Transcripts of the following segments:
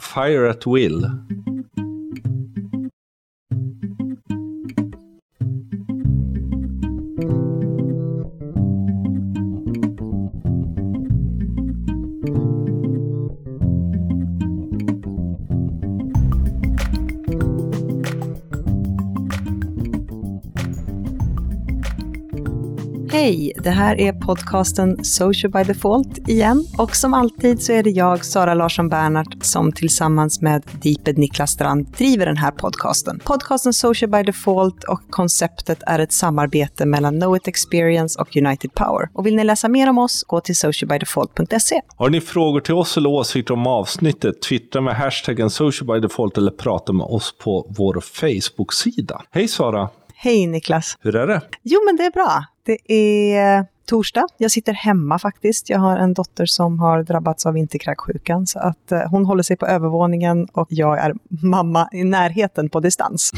Fire at Will. Det här är podcasten Social by Default igen. Och som alltid så är det jag, Sara Larsson Bernhardt, som tillsammans med Deeped Niklas Strand driver den här podcasten. Podcasten Social by Default och konceptet är ett samarbete mellan Know It Experience och United Power. Och vill ni läsa mer om oss, gå till socialbydefault.se. Har ni frågor till oss eller åsikter om avsnittet, twittra med hashtaggen Social by Default eller prata med oss på vår Facebook-sida. Hej Sara! Hej Niklas! Hur är det? Jo, men det är bra. Det är torsdag. Jag sitter hemma faktiskt. Jag har en dotter som har drabbats av vinterkräksjukan, så att eh, hon håller sig på övervåningen och jag är mamma i närheten på distans.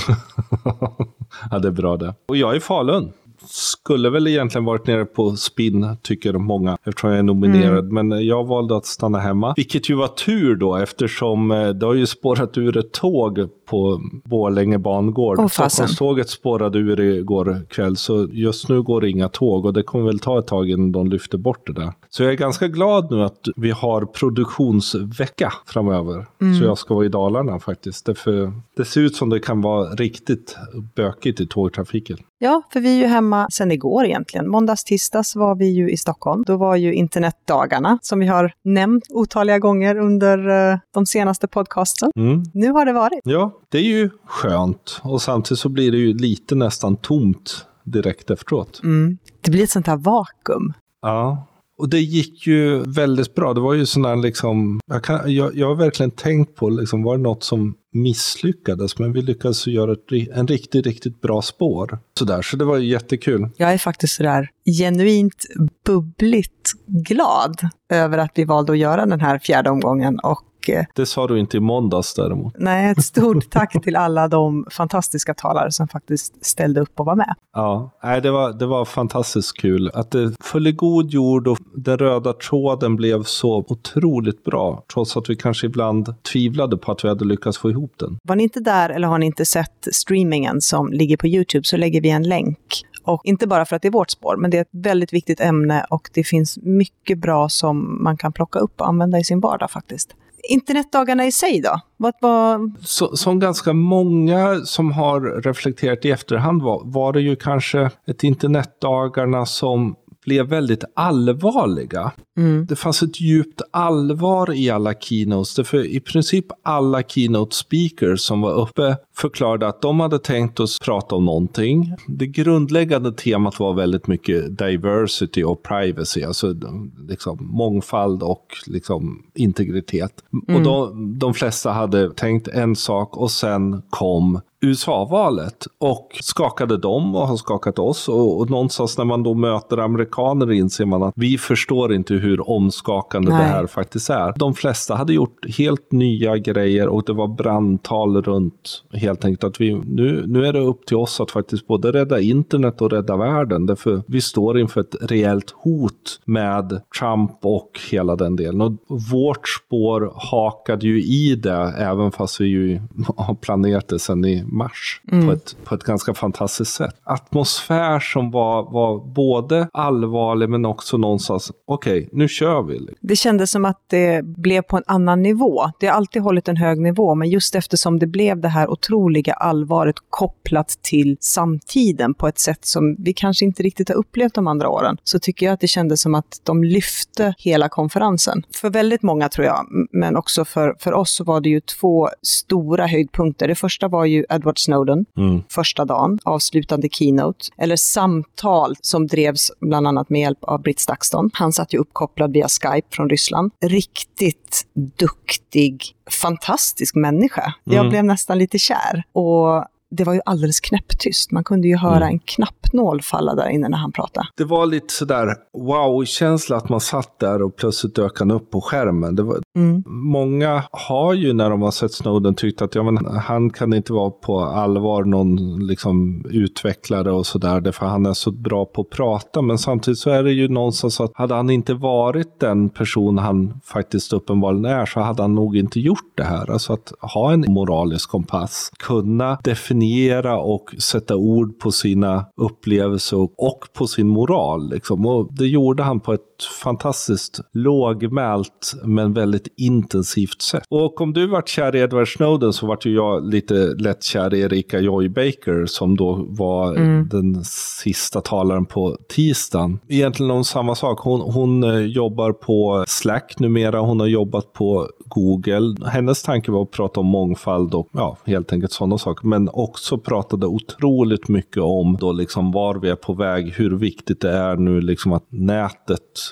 ja, det är bra det. Och jag är i Falun skulle väl egentligen varit nere på spinn, tycker många, eftersom jag är nominerad. Mm. Men jag valde att stanna hemma. Vilket ju var tur då, eftersom eh, det har ju spårat ur ett tåg på Borlänge bangård. Oh, Stockholmståget spårade ur igår kväll, så just nu går det inga tåg. Och det kommer väl ta ett tag innan de lyfter bort det där. Så jag är ganska glad nu att vi har produktionsvecka framöver. Mm. Så jag ska vara i Dalarna faktiskt. Därför det ser ut som det kan vara riktigt bökigt i tågtrafiken. Ja, för vi är ju hemma sedan igår egentligen. Måndags, tisdags var vi ju i Stockholm. Då var ju internetdagarna, som vi har nämnt otaliga gånger under uh, de senaste podcasten. Mm. Nu har det varit. Ja, det är ju skönt. Och samtidigt så blir det ju lite nästan tomt direkt efteråt. Mm. Det blir ett sånt här vakuum. Ja, och det gick ju väldigt bra. Det var ju sådana liksom, jag, kan, jag, jag har verkligen tänkt på, liksom, var det något som misslyckades? Men vi lyckades göra ett, en riktigt, riktigt bra spår. Sådär, så det var jättekul. Jag är faktiskt sådär genuint bubbligt glad över att vi valde att göra den här fjärde omgången och Eh, det sa du inte i måndags däremot. Nej, ett stort tack till alla de fantastiska talare som faktiskt ställde upp och var med. Ja, det var, det var fantastiskt kul. Att det föll i god jord och den röda tråden blev så otroligt bra. Trots att vi kanske ibland tvivlade på att vi hade lyckats få ihop den. Var ni inte där eller har ni inte sett streamingen som ligger på YouTube så lägger vi en länk och inte bara för att det är vårt spår, men det är ett väldigt viktigt ämne och det finns mycket bra som man kan plocka upp och använda i sin vardag faktiskt internetdagarna i sig då? Vad, vad... Så, som ganska många som har reflekterat i efterhand var, var det ju kanske ett internetdagarna som blev väldigt allvarliga. Mm. Det fanns ett djupt allvar i alla keynotes. För i princip alla keynote speakers som var uppe förklarade att de hade tänkt oss prata om någonting. Det grundläggande temat var väldigt mycket diversity och privacy, alltså liksom mångfald och liksom integritet. Mm. Och de, de flesta hade tänkt en sak och sen kom USA-valet och skakade dem och har skakat oss. Och, och någonstans när man då möter amerikaner inser man att vi förstår inte hur omskakande Nej. det här faktiskt är. De flesta hade gjort helt nya grejer och det var brandtal runt helt enkelt att vi nu, nu är det upp till oss att faktiskt både rädda internet och rädda världen. Därför vi står inför ett rejält hot med Trump och hela den delen. Och vårt spår hakade ju i det, även fast vi ju har planerat det sedan i mars mm. på, ett, på ett ganska fantastiskt sätt. Atmosfär som var, var både allvarlig men också någonstans, okej, okay, nu kör vi. Det kändes som att det blev på en annan nivå. Det har alltid hållit en hög nivå, men just eftersom det blev det här otroliga allvaret kopplat till samtiden på ett sätt som vi kanske inte riktigt har upplevt de andra åren, så tycker jag att det kändes som att de lyfte hela konferensen. För väldigt många tror jag, men också för, för oss så var det ju två stora höjdpunkter. Det första var ju Edward Snowden, mm. första dagen, avslutande keynote, eller samtal som drevs bland annat med hjälp av Britt Stakston. Han satt ju uppkopplad via Skype från Ryssland. Riktigt duktig, fantastisk människa. Jag mm. blev nästan lite kär. Och det var ju alldeles knäpptyst. Man kunde ju höra mm. en knappnål falla där inne när han pratade. Det var lite sådär wow-känsla att man satt där och plötsligt dök han upp på skärmen. Det var, mm. Många har ju när de har sett Snowden tyckt att ja, men, han kan inte vara på allvar någon liksom, utvecklare och sådär, för han är så bra på att prata. Men samtidigt så är det ju någonstans att hade han inte varit den person han faktiskt uppenbarligen är så hade han nog inte gjort det här. Alltså att ha en moralisk kompass, kunna definiera och sätta ord på sina upplevelser och på sin moral. Liksom. Och det gjorde han på ett fantastiskt lågmält men väldigt intensivt sätt. Och om du vart kär i Edward Snowden så vart ju jag lite lätt kär i Erika Joy Baker som då var mm. den sista talaren på tisdagen. Egentligen om samma sak. Hon, hon eh, jobbar på Slack numera. Hon har jobbat på Google. Hennes tanke var att prata om mångfald och ja, helt enkelt sådana saker. Men också pratade otroligt mycket om då liksom var vi är på väg, hur viktigt det är nu liksom att nätet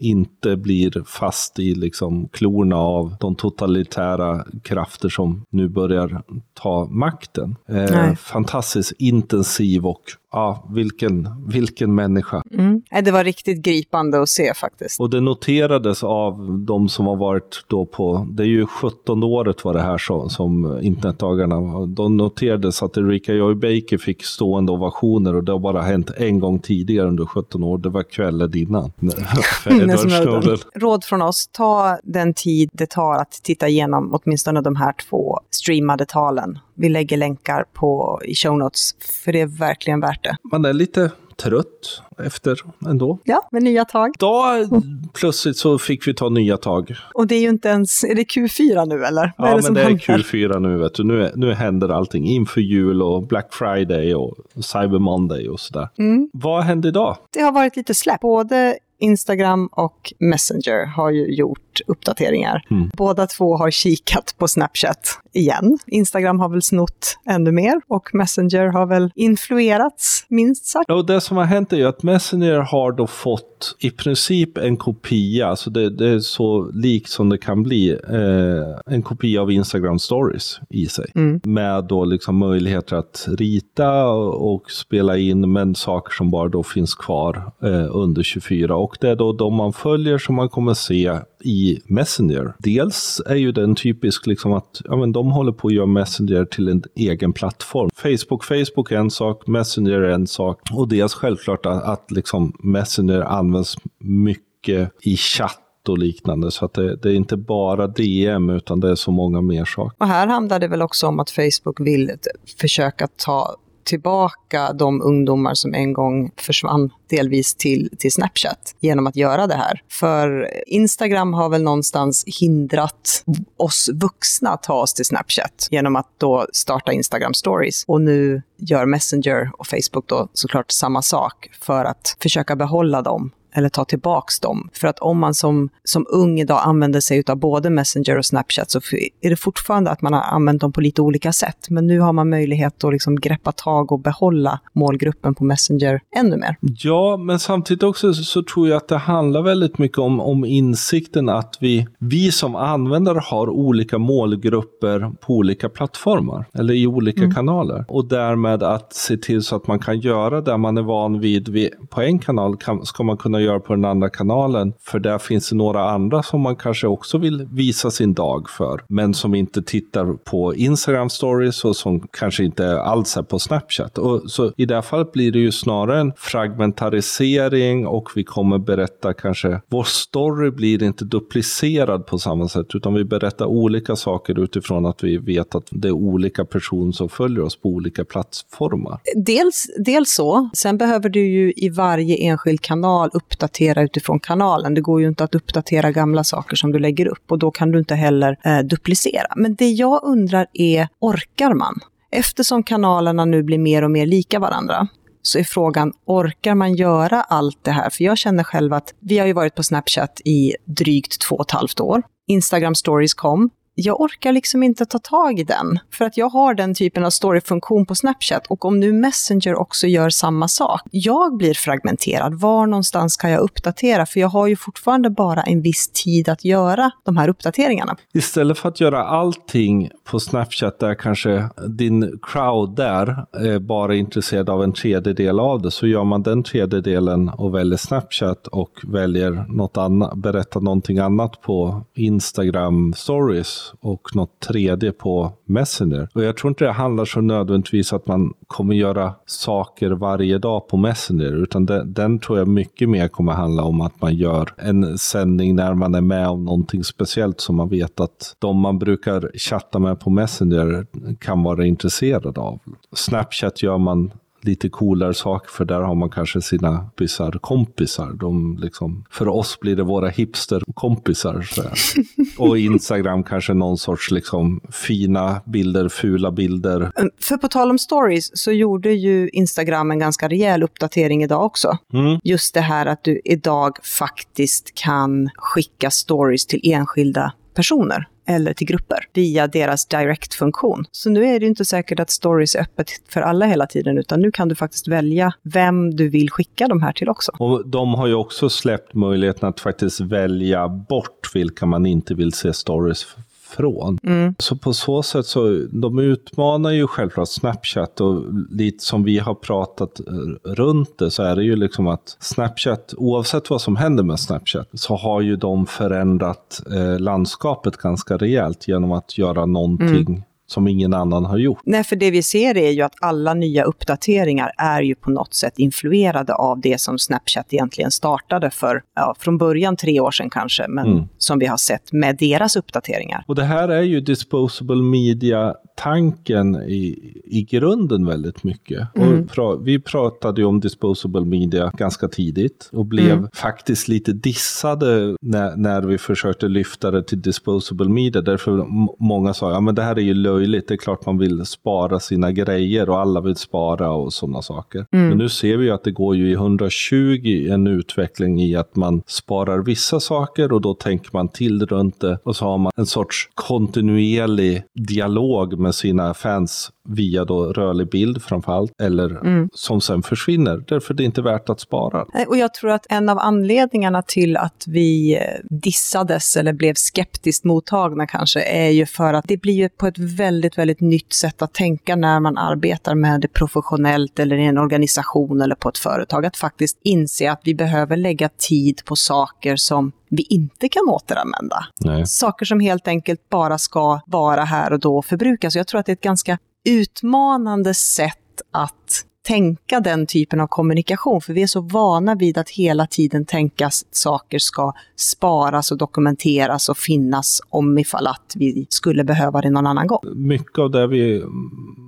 inte blir fast i liksom klorna av de totalitära krafter som nu börjar ta makten. Eh, fantastiskt intensiv och ja, vilken, vilken människa. Mm. Det var riktigt gripande att se faktiskt. Och det noterades av de som har varit då på, det är ju 17 året var det här som, som internetdagarna, de noterades att Erika Joy Baker fick stående ovationer och det har bara hänt en gång tidigare under 17 år, det var kvällen innan. Råd från oss, ta den tid det tar att titta igenom åtminstone de här två streamade talen. Vi lägger länkar på, i show notes, för det är verkligen värt det. Man är lite trött efter ändå. Ja, med nya tag. Då plötsligt så fick vi ta nya tag. Och det är ju inte ens, är det Q4 nu eller? Vad ja, är det men det händer? är Q4 nu vet du. Nu, nu händer allting inför jul och Black Friday och Cyber Monday och sådär. Mm. Vad hände idag? Det har varit lite släpp, både Instagram och Messenger har ju gjort uppdateringar. Mm. Båda två har kikat på Snapchat igen. Instagram har väl snott ännu mer och Messenger har väl influerats, minst sagt. och det som har hänt är ju att Messenger har då fått i princip en kopia, alltså det, det är så likt som det kan bli, eh, en kopia av Instagram stories i sig. Mm. Med då liksom möjligheter att rita och, och, spela in, men saker som bara då finns kvar eh, under 24. Och det är då de man följer som man kommer se i Messenger. Dels är ju den typisk liksom att ja, men de håller på att göra Messenger till en egen plattform. Facebook, Facebook är en sak, Messenger är en sak. Och dels självklart att, att liksom Messenger används mycket i chatt och liknande. Så att det, det, är inte bara DM utan det är så många mer saker. Och här handlar det väl också om att Facebook vill försöka ta tillbaka de ungdomar som en gång försvann delvis till, till Snapchat genom att göra det här. För Instagram har väl någonstans hindrat oss vuxna att ta oss till Snapchat genom att då starta Instagram stories. Och nu gör Messenger och Facebook då såklart samma sak för att försöka behålla dem eller ta tillbaks dem. För att om man som, som ung idag använder sig av både Messenger och Snapchat så är det fortfarande att man har använt dem på lite olika sätt. Men nu har man möjlighet att liksom greppa tag och behålla målgruppen på Messenger ännu mer. Ja, men samtidigt också så tror jag att det handlar väldigt mycket om, om insikten att vi, vi som användare har olika målgrupper på olika plattformar eller i olika mm. kanaler. Och därmed att se till så att man kan göra det man är van vid på en kanal kan, ska man kunna göra på den andra kanalen. För där finns det några andra som man kanske också vill visa sin dag för. Men som inte tittar på Instagram stories och som kanske inte alls är på Snapchat. Och så i det här fallet blir det ju snarare en fragmentarisering och vi kommer berätta kanske, vår story blir inte duplicerad på samma sätt utan vi berättar olika saker utifrån att vi vet att det är olika personer som följer oss på olika plattformar. Dels, dels så, sen behöver du ju i varje enskild kanal upp uppdatera utifrån kanalen. Det går ju inte att uppdatera gamla saker som du lägger upp och då kan du inte heller eh, duplicera. Men det jag undrar är, orkar man? Eftersom kanalerna nu blir mer och mer lika varandra, så är frågan, orkar man göra allt det här? För jag känner själv att vi har ju varit på Snapchat i drygt två och ett halvt år. Instagram stories kom, jag orkar liksom inte ta tag i den. För att jag har den typen av storyfunktion på Snapchat och om nu Messenger också gör samma sak. Jag blir fragmenterad. Var någonstans kan jag uppdatera? För jag har ju fortfarande bara en viss tid att göra de här uppdateringarna. Istället för att göra allting på Snapchat där kanske din crowd där är bara intresserad av en tredjedel av det så gör man den tredjedelen och väljer Snapchat och väljer något annat, berättar någonting annat på Instagram stories och något tredje på Messenger. Och jag tror inte det handlar så nödvändigtvis att man kommer göra saker varje dag på Messenger utan den, den tror jag mycket mer kommer handla om att man gör en sändning när man är med om någonting speciellt som man vet att de man brukar chatta med på Messenger kan vara intresserade av. Snapchat gör man lite coolare saker för där har man kanske sina kompisar. kompisar. De liksom, för oss blir det våra hipsterkompisar. och Instagram kanske någon sorts liksom, fina bilder, fula bilder. För på tal om stories så gjorde ju Instagram en ganska rejäl uppdatering idag också. Mm. Just det här att du idag faktiskt kan skicka stories till enskilda personer eller till grupper via deras direct-funktion. Så nu är det inte säkert att stories är öppet för alla hela tiden, utan nu kan du faktiskt välja vem du vill skicka de här till också. Och de har ju också släppt möjligheten att faktiskt välja bort vilka man inte vill se stories ifrån. Mm. Så på så sätt så, de utmanar ju självklart Snapchat och lite som vi har pratat eh, runt det så är det ju liksom att Snapchat, oavsett vad som händer med Snapchat, så har ju de förändrat eh, landskapet ganska rejält genom att göra någonting mm som ingen annan har gjort. Nej, för det vi ser är ju att alla nya uppdateringar är ju på något sätt influerade av det som Snapchat egentligen startade för, ja, från början tre år sedan kanske, men mm. som vi har sett med deras uppdateringar. Och det här är ju disposable media tanken i, i grunden väldigt mycket. Mm. Pra, vi pratade ju om disposable media ganska tidigt och blev mm. faktiskt lite dissade när, när vi försökte lyfta det till disposable media. Därför många sa, ja men det här är ju löjligt, det är klart man vill spara sina grejer och alla vill spara och sådana saker. Mm. Men nu ser vi ju att det går ju i 120 en utveckling i att man sparar vissa saker och då tänker man till runt det och så har man en sorts kontinuerlig dialog med med sina fans via då rörlig bild framförallt, eller mm. som sen försvinner, därför det är inte värt att spara. Och jag tror att en av anledningarna till att vi eh, dissades eller blev skeptiskt mottagna kanske, är ju för att det blir ju på ett väldigt, väldigt nytt sätt att tänka när man arbetar med det professionellt eller i en organisation eller på ett företag, att faktiskt inse att vi behöver lägga tid på saker som vi inte kan återanvända. Nej. Saker som helt enkelt bara ska vara här och då och förbrukas. Jag tror att det är ett ganska utmanande sätt att tänka den typen av kommunikation, för vi är så vana vid att hela tiden tänka att saker ska sparas och dokumenteras och finnas om ifall att vi skulle behöva det någon annan gång. Mycket av det vi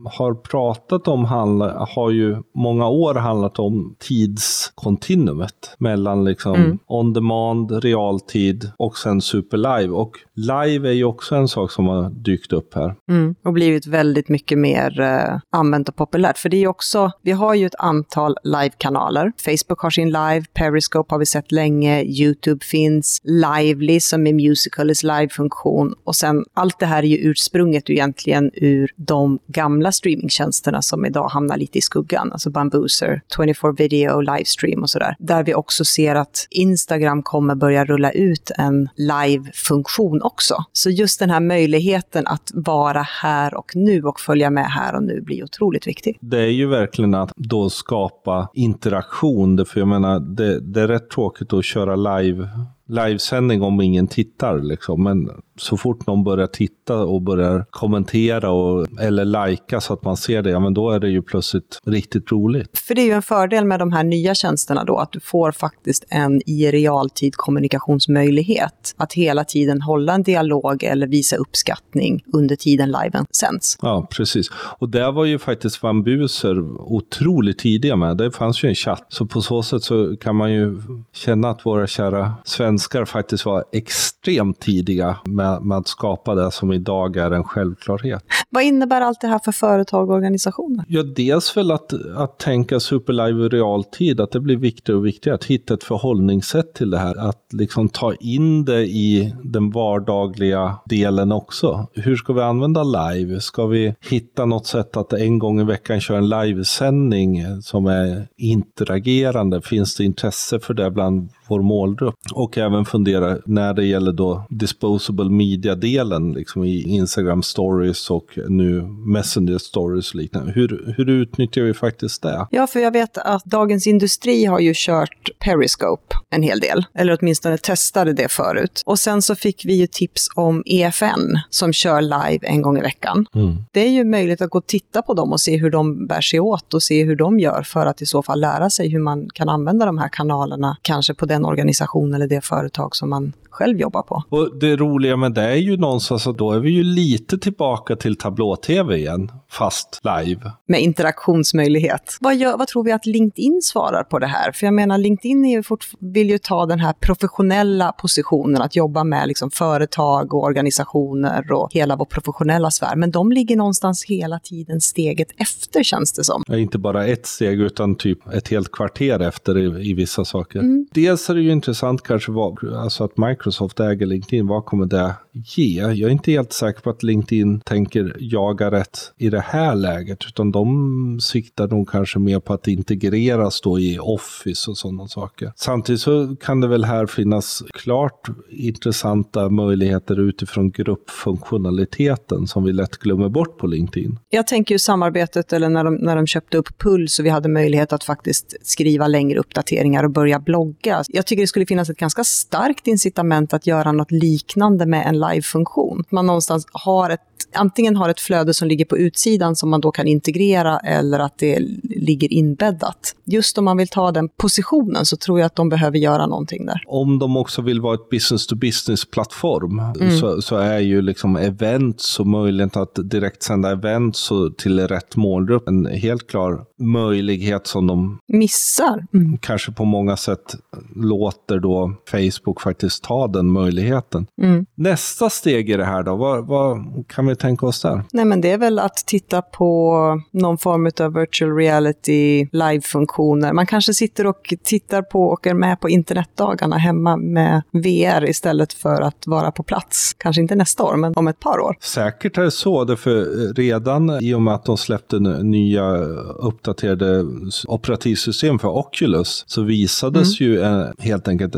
har pratat om handla, har ju många år handlat om tidskontinuumet mellan liksom mm. on demand, realtid och sen superlive. Och live är ju också en sak som har dykt upp här. Mm. Och blivit väldigt mycket mer uh, använt och populärt. För det är ju också, vi har ju ett antal live-kanaler. Facebook har sin live, Periscope har vi sett länge, YouTube finns, Lively som är Musicalys live-funktion och sen allt det här är ju ursprunget egentligen ur de gamla streamingtjänsterna som idag hamnar lite i skuggan, alltså Bambooser, 24 video, livestream och sådär. Där vi också ser att Instagram kommer börja rulla ut en live-funktion också. Så just den här möjligheten att vara här och nu och följa med här och nu blir otroligt viktig. Det är ju verkligen att då skapa interaktion. För jag menar, det, det är rätt tråkigt att köra live livesändning om ingen tittar. Liksom. Men så fort någon börjar titta och börjar kommentera och, eller lajka så att man ser det, ja men då är det ju plötsligt riktigt roligt. För det är ju en fördel med de här nya tjänsterna då, att du får faktiskt en i realtid kommunikationsmöjlighet. Att hela tiden hålla en dialog eller visa uppskattning under tiden liven sänds. Ja, precis. Och där var ju faktiskt Van Buser otroligt tidiga med. Det fanns ju en chatt, så på så sätt så kan man ju känna att våra kära svenska svenskar faktiskt var extremt tidiga med, med att skapa det som idag är en självklarhet. Vad innebär allt det här för företag och organisationer? Ja, dels väl att, att tänka superlive i realtid, att det blir viktigare och viktigare att hitta ett förhållningssätt till det här. Att liksom ta in det i den vardagliga delen också. Hur ska vi använda live? Ska vi hitta något sätt att en gång i veckan köra en livesändning som är interagerande? Finns det intresse för det bland vår målgrupp. Och även fundera när det gäller då disposable media-delen, liksom i Instagram stories och nu Messenger stories och liknande. Hur, hur utnyttjar vi faktiskt det? Ja, för jag vet att Dagens Industri har ju kört Periscope en hel del, eller åtminstone testade det förut. Och sen så fick vi ju tips om EFN som kör live en gång i veckan. Mm. Det är ju möjligt att gå och titta på dem och se hur de bär sig åt och se hur de gör för att i så fall lära sig hur man kan använda de här kanalerna, kanske på den organisation eller det företag som man själv jobbar på. Och det roliga med det är ju någonstans att då är vi ju lite tillbaka till tablå-tv igen, fast live. Med interaktionsmöjlighet. Vad, gör, vad tror vi att LinkedIn svarar på det här? För jag menar, LinkedIn är ju fort, vill ju ta den här professionella positionen, att jobba med liksom företag och organisationer och hela vår professionella sfär. Men de ligger någonstans hela tiden steget efter, känns det som. Ja, inte bara ett steg, utan typ ett helt kvarter efter i, i vissa saker. Mm. Dels är det ju intressant kanske vad, alltså att Microsoft Microsoft äger LinkedIn, vad kommer det ge? Jag är inte helt säker på att LinkedIn tänker jaga rätt i det här läget, utan de siktar nog kanske mer på att integreras då i Office och sådana saker. Samtidigt så kan det väl här finnas klart intressanta möjligheter utifrån gruppfunktionaliteten som vi lätt glömmer bort på LinkedIn. Jag tänker ju samarbetet, eller när de, när de köpte upp Puls och vi hade möjlighet att faktiskt skriva längre uppdateringar och börja blogga. Jag tycker det skulle finnas ett ganska starkt incitament incitament att göra något liknande med en live-funktion. Man någonstans har ett antingen har ett flöde som ligger på utsidan som man då kan integrera eller att det ligger inbäddat. Just om man vill ta den positionen så tror jag att de behöver göra någonting där. Om de också vill vara ett business-to-business-plattform mm. så, så, är ju liksom events och möjligheten att direkt sända events till rätt målgrupp en helt klar möjlighet som de missar. Mm. Kanske på många sätt låter då Facebook faktiskt ta den möjligheten. Mm. Nästa steg i det här då, vad, vad kan vi tänka oss där? Nej, men det är väl att titta på någon form av virtual reality live-funktioner. Man kanske sitter och tittar på och är med på internetdagarna hemma med VR istället för att vara på plats. Kanske inte nästa år, men om ett par år. Säkert är det så, för redan i och med att de släppte nya uppdaterade operativsystem för Oculus så visades mm. ju en, helt enkelt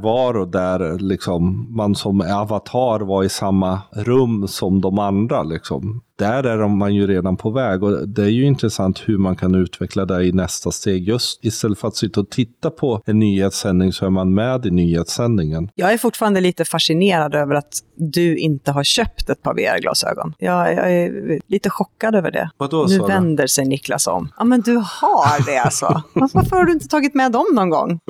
närvaro där liksom man som avatar var i samma rum som de andra. Liksom där är man ju redan på väg och det är ju intressant hur man kan utveckla det i nästa steg. Just istället för att sitta och titta på en nyhetssändning så är man med i nyhetssändningen. Jag är fortfarande lite fascinerad över att du inte har köpt ett par VR-glasögon. Jag, jag, är lite chockad över det. Vadå, nu vänder sig Niklas om. Ja, men du har det alltså. Varför har du inte tagit med dem någon gång?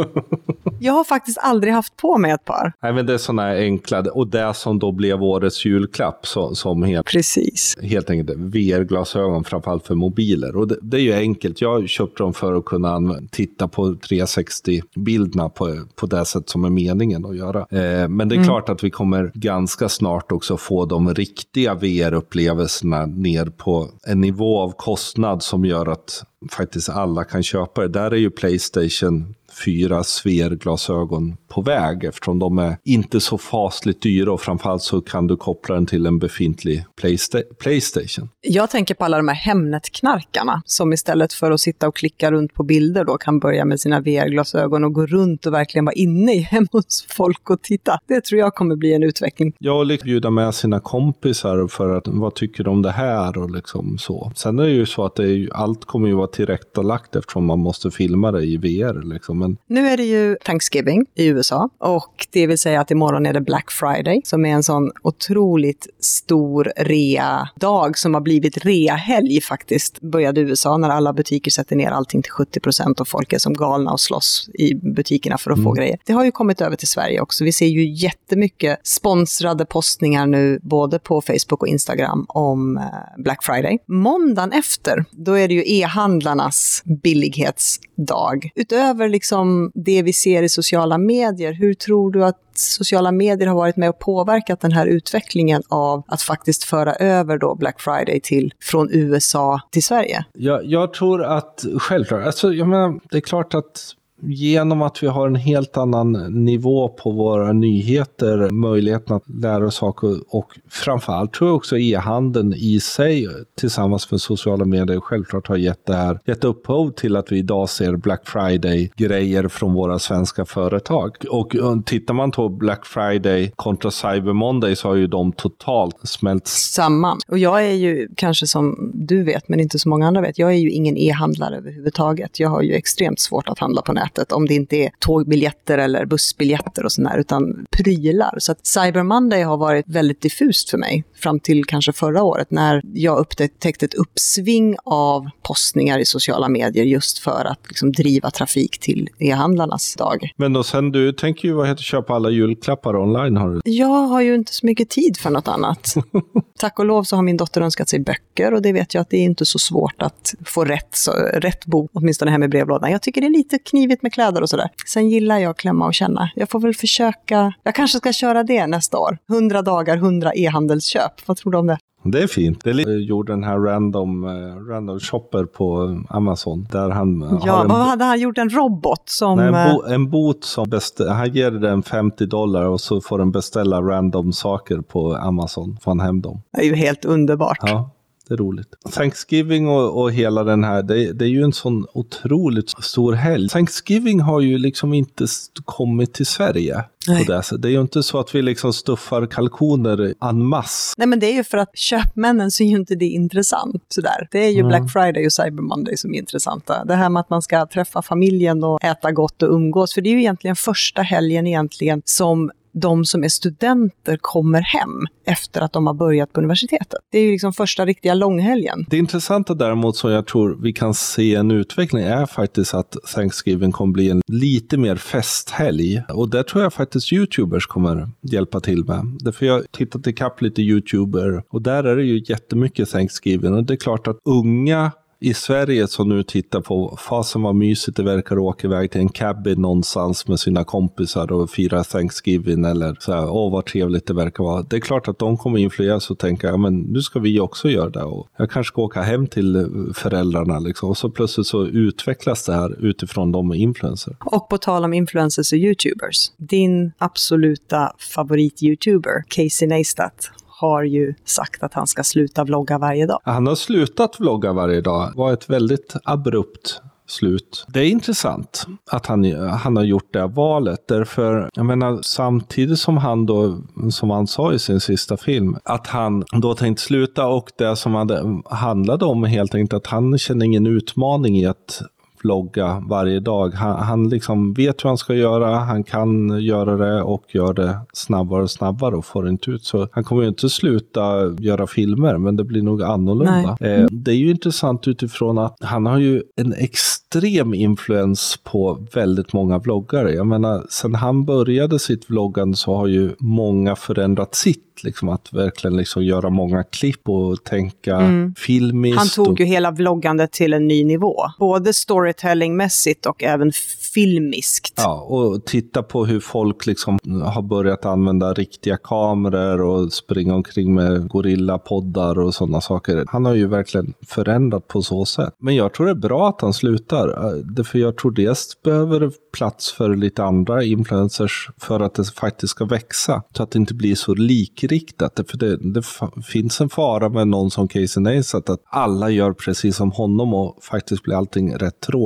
Jag har faktiskt aldrig haft på mig ett par. Nej, men det är sådana enkla, och det som då blev årets julklapp så, som helt, Precis. helt helt enkelt VR-glasögon, framförallt för mobiler. Och det, det, är ju enkelt. Jag köpte dem för att kunna titta på 360-bilderna på, på det sätt som är meningen att göra. Eh, men det är mm. klart att vi kommer ganska snart också få de riktiga VR-upplevelserna ner på en nivå av kostnad som gör att faktiskt alla kan köpa det. Där är ju Playstation fyra Sver-glasögon på väg eftersom de är inte så fasligt dyra och framförallt så kan du koppla den till en befintlig Playsta Playstation. Jag tänker på alla de här Hemnet-knarkarna som istället för att sitta och klicka runt på bilder då kan börja med sina VR-glasögon och gå runt och verkligen vara inne i hemma hos folk och titta. Det tror jag kommer bli en utveckling. Ja, och liksom bjuda med sina kompisar för att vad tycker de om det här och liksom så. Sen är det ju så att det är, allt kommer ju vara tillrättalagt eftersom man måste filma det i VR. Liksom. Men... Nu är det ju Thanksgiving i USA och det vill säga att imorgon är det Black Friday som är en sån otroligt stor rea-dag som har blivit rea-helg faktiskt. Började i USA när alla butiker sätter ner allting till 70 procent och folk är som galna och slåss i butikerna för att mm. få grejer. Det har ju kommit över till Sverige också. Vi ser ju jättemycket sponsrade postningar nu både på Facebook och Instagram om eh, Black Friday. Måndagen efter, då är det ju e-handlarnas billighetsdag. Utöver liksom liksom det vi ser i sociala medier. Hur tror du att sociala medier har varit med och påverkat den här utvecklingen av att faktiskt föra över då Black Friday till, från USA till Sverige? Jag, jag tror att, självklart, alltså, jag menar, det är klart att genom att vi har en helt annan nivå på våra nyheter, möjligheten att lära oss saker och framförallt tror jag också e-handeln i sig tillsammans med sociala medier självklart har gett det här, gett upphov till att vi idag ser Black Friday-grejer från våra svenska företag. Och eh, tittar man på Black Friday kontra Cyber Monday så har ju de totalt smält samman. Och jag är ju kanske som du vet, men inte så många andra vet, jag är ju ingen e-handlare överhuvudtaget. Jag har ju extremt svårt att handla på nätet nätet, om det inte är tågbiljetter eller bussbiljetter och sådär, utan prylar. Så att Cyber Monday har varit väldigt diffust för mig, fram till kanske förra året, när jag upptäckte ett uppsving av postningar i sociala medier just för att liksom driva trafik till e-handlarnas dag. Men då sen, du tänker ju vad heter köpa alla julklappar online har du? Jag har ju inte så mycket tid för något annat. Tack och lov så har min dotter önskat sig böcker och det vet jag att det är inte så svårt att få rätt, så, rätt bok, åtminstone hem i brevlådan. Jag tycker det är lite knivigt roligt med kläder och sådär. Sen gillar jag att klämma och känna. Jag får väl försöka, jag kanske ska köra det nästa år. 100 dagar, 100 e-handelsköp. Vad tror du om det? Det är fint. Det gjorde den här random, uh, random shopper på Amazon. Där han ja, har en, vad hade han gjort? En robot som... Nej, en, bo, en bot som beställer, han ger den 50 dollar och så får den beställa random saker på Amazon. Får han hem dem. Det är ju helt underbart. Ja det är roligt. Thanksgiving och, och hela den här, det, det, är ju en sån otroligt stor helg. Thanksgiving har ju liksom inte kommit till Sverige. Nej. På det. det är ju inte så att vi liksom stuffar kalkoner en masse. Nej, men det är ju för att köpmännen ser ju inte det intressant sådär. Det är ju mm. Black Friday och Cyber Monday som är intressanta. Det här med att man ska träffa familjen och äta gott och umgås, för det är ju egentligen första helgen egentligen som de som är studenter kommer hem efter att de har börjat på universitetet. Det är ju liksom första riktiga långhelgen. Det intressanta däremot som jag tror vi kan se en utveckling är faktiskt att Thanksgiving kommer bli en lite mer festhelg. Och där tror jag faktiskt YouTubers kommer hjälpa till med. Därför jag har tittat ikapp lite YouTuber och där är det ju jättemycket Thanksgiving. Och det är klart att unga i Sverige som nu tittar på, fasen vad mysigt det verkar att åka iväg till en cabin någonstans med sina kompisar och fira Thanksgiving eller så här, åh vad trevligt det verkar vara. Det är klart att de kommer influeras och tänka, ja men nu ska vi också göra det och jag kanske ska åka hem till föräldrarna liksom. Och så plötsligt så utvecklas det här utifrån de influenser. Och på tal om influencers och YouTubers, din absoluta favorit-YouTuber, Casey Neistat, har ju sagt att han ska sluta vlogga varje dag. Han har slutat vlogga varje dag. Det var ett väldigt abrupt slut. Det är intressant att han, han har gjort det valet. Därför, jag menar, samtidigt som han då, som han sa i sin sista film, att han då tänkte sluta och det som hade, handlade om helt enkelt att han känner ingen utmaning i att vlogga varje dag. Han, han liksom vet hur han ska göra, han kan göra det och gör det snabbare och snabbare och får inte ut. Så han kommer ju inte sluta göra filmer, men det blir nog annorlunda. Eh, det är ju intressant utifrån att han har ju en extrem influens på väldigt många vloggare. Jag menar, sen han började sitt vloggande så har ju många förändrat sitt Liksom att verkligen liksom göra många klipp och tänka mm. filmiskt. Han tog och... ju hela vloggandet till en ny nivå. Både storytellingmässigt och även filmiskt. Ja, och titta på hur folk liksom har börjat använda riktiga kameror och springa omkring med gorillapoddar och sådana saker. Han har ju verkligen förändrat på så sätt. Men jag tror det är bra att han slutar. För jag tror dels behöver plats för lite andra influencers för att det faktiskt ska växa. Så att det inte blir så likriktat. För det, det finns en fara med någon som Casey Neistat att alla gör precis som honom och faktiskt blir allting rätt tråkigt.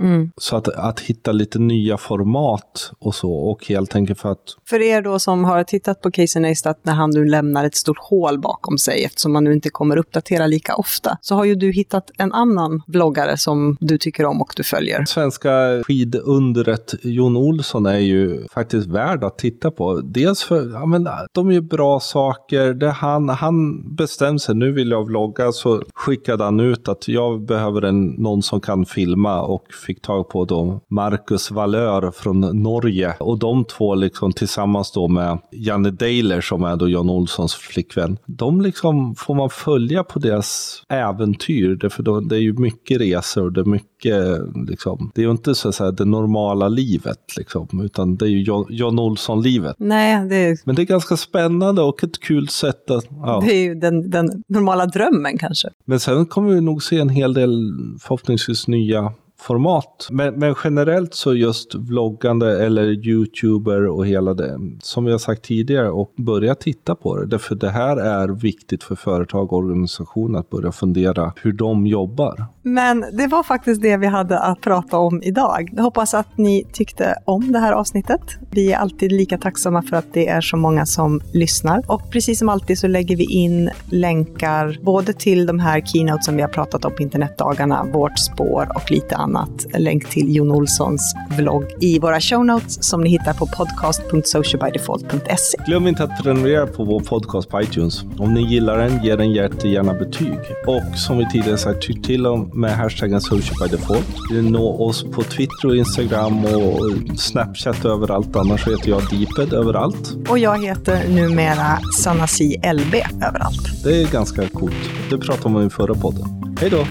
Mm. Så att, att hitta lite nya format och så och helt enkelt för att... För er då som har tittat på Casey Neistat när han nu lämnar ett stort hål bakom sig eftersom man nu inte kommer uppdatera lika ofta så har ju du hittat en annan vloggare som du tycker om och du följer. Svenska skidunder rätt, Jon Olsson är ju faktiskt värd att titta på. Dels för, ja men de gör bra saker. Det han, han bestämde sig, nu vill jag vlogga, så skickade han ut att jag behöver en, någon som kan filma och fick tag på då Marcus Valör från Norge. Och de två liksom tillsammans då med Janne Deiler som är då Jon Olssons flickvän. De liksom får man följa på deras äventyr, för då, det är ju mycket resor och det är mycket liksom. det är ju inte så att säga, det normala livet, liksom, utan det är ju John, John Olsson-livet. Nej, det är... Men det är ganska spännande och ett kul sätt att... Ja. Det är ju den, den normala drömmen kanske. Men sen kommer vi nog se en hel del, förhoppningsvis, nya format. Men, men, generellt så just vloggande eller youtuber och hela det, som vi har sagt tidigare, och börja titta på det. Därför det här är viktigt för företag och organisationer att börja fundera hur de jobbar. Men det var faktiskt det vi hade att prata om idag. Jag hoppas att ni tyckte om det här avsnittet. Vi är alltid lika tacksamma för att det är så många som lyssnar. Och precis som alltid så lägger vi in länkar både till de här keynote som vi har pratat om på internetdagarna, vårt spår och lite annat annat länk till Jon Olssons vlogg i våra show notes som ni hittar på podcast.socialbydefault.se. Glöm inte att prenumerera på vår podcast på iTunes. Om ni gillar den, ge den jättegärna betyg. Och som vi tidigare sagt, tyck till om med hashtaggen socialbydefault. Nå oss på Twitter och Instagram och Snapchat överallt. Annars heter jag Deeped överallt. Och jag heter numera Sanasi LB överallt. Det är ganska coolt. Det pratade vi om i förra podden. Hej då!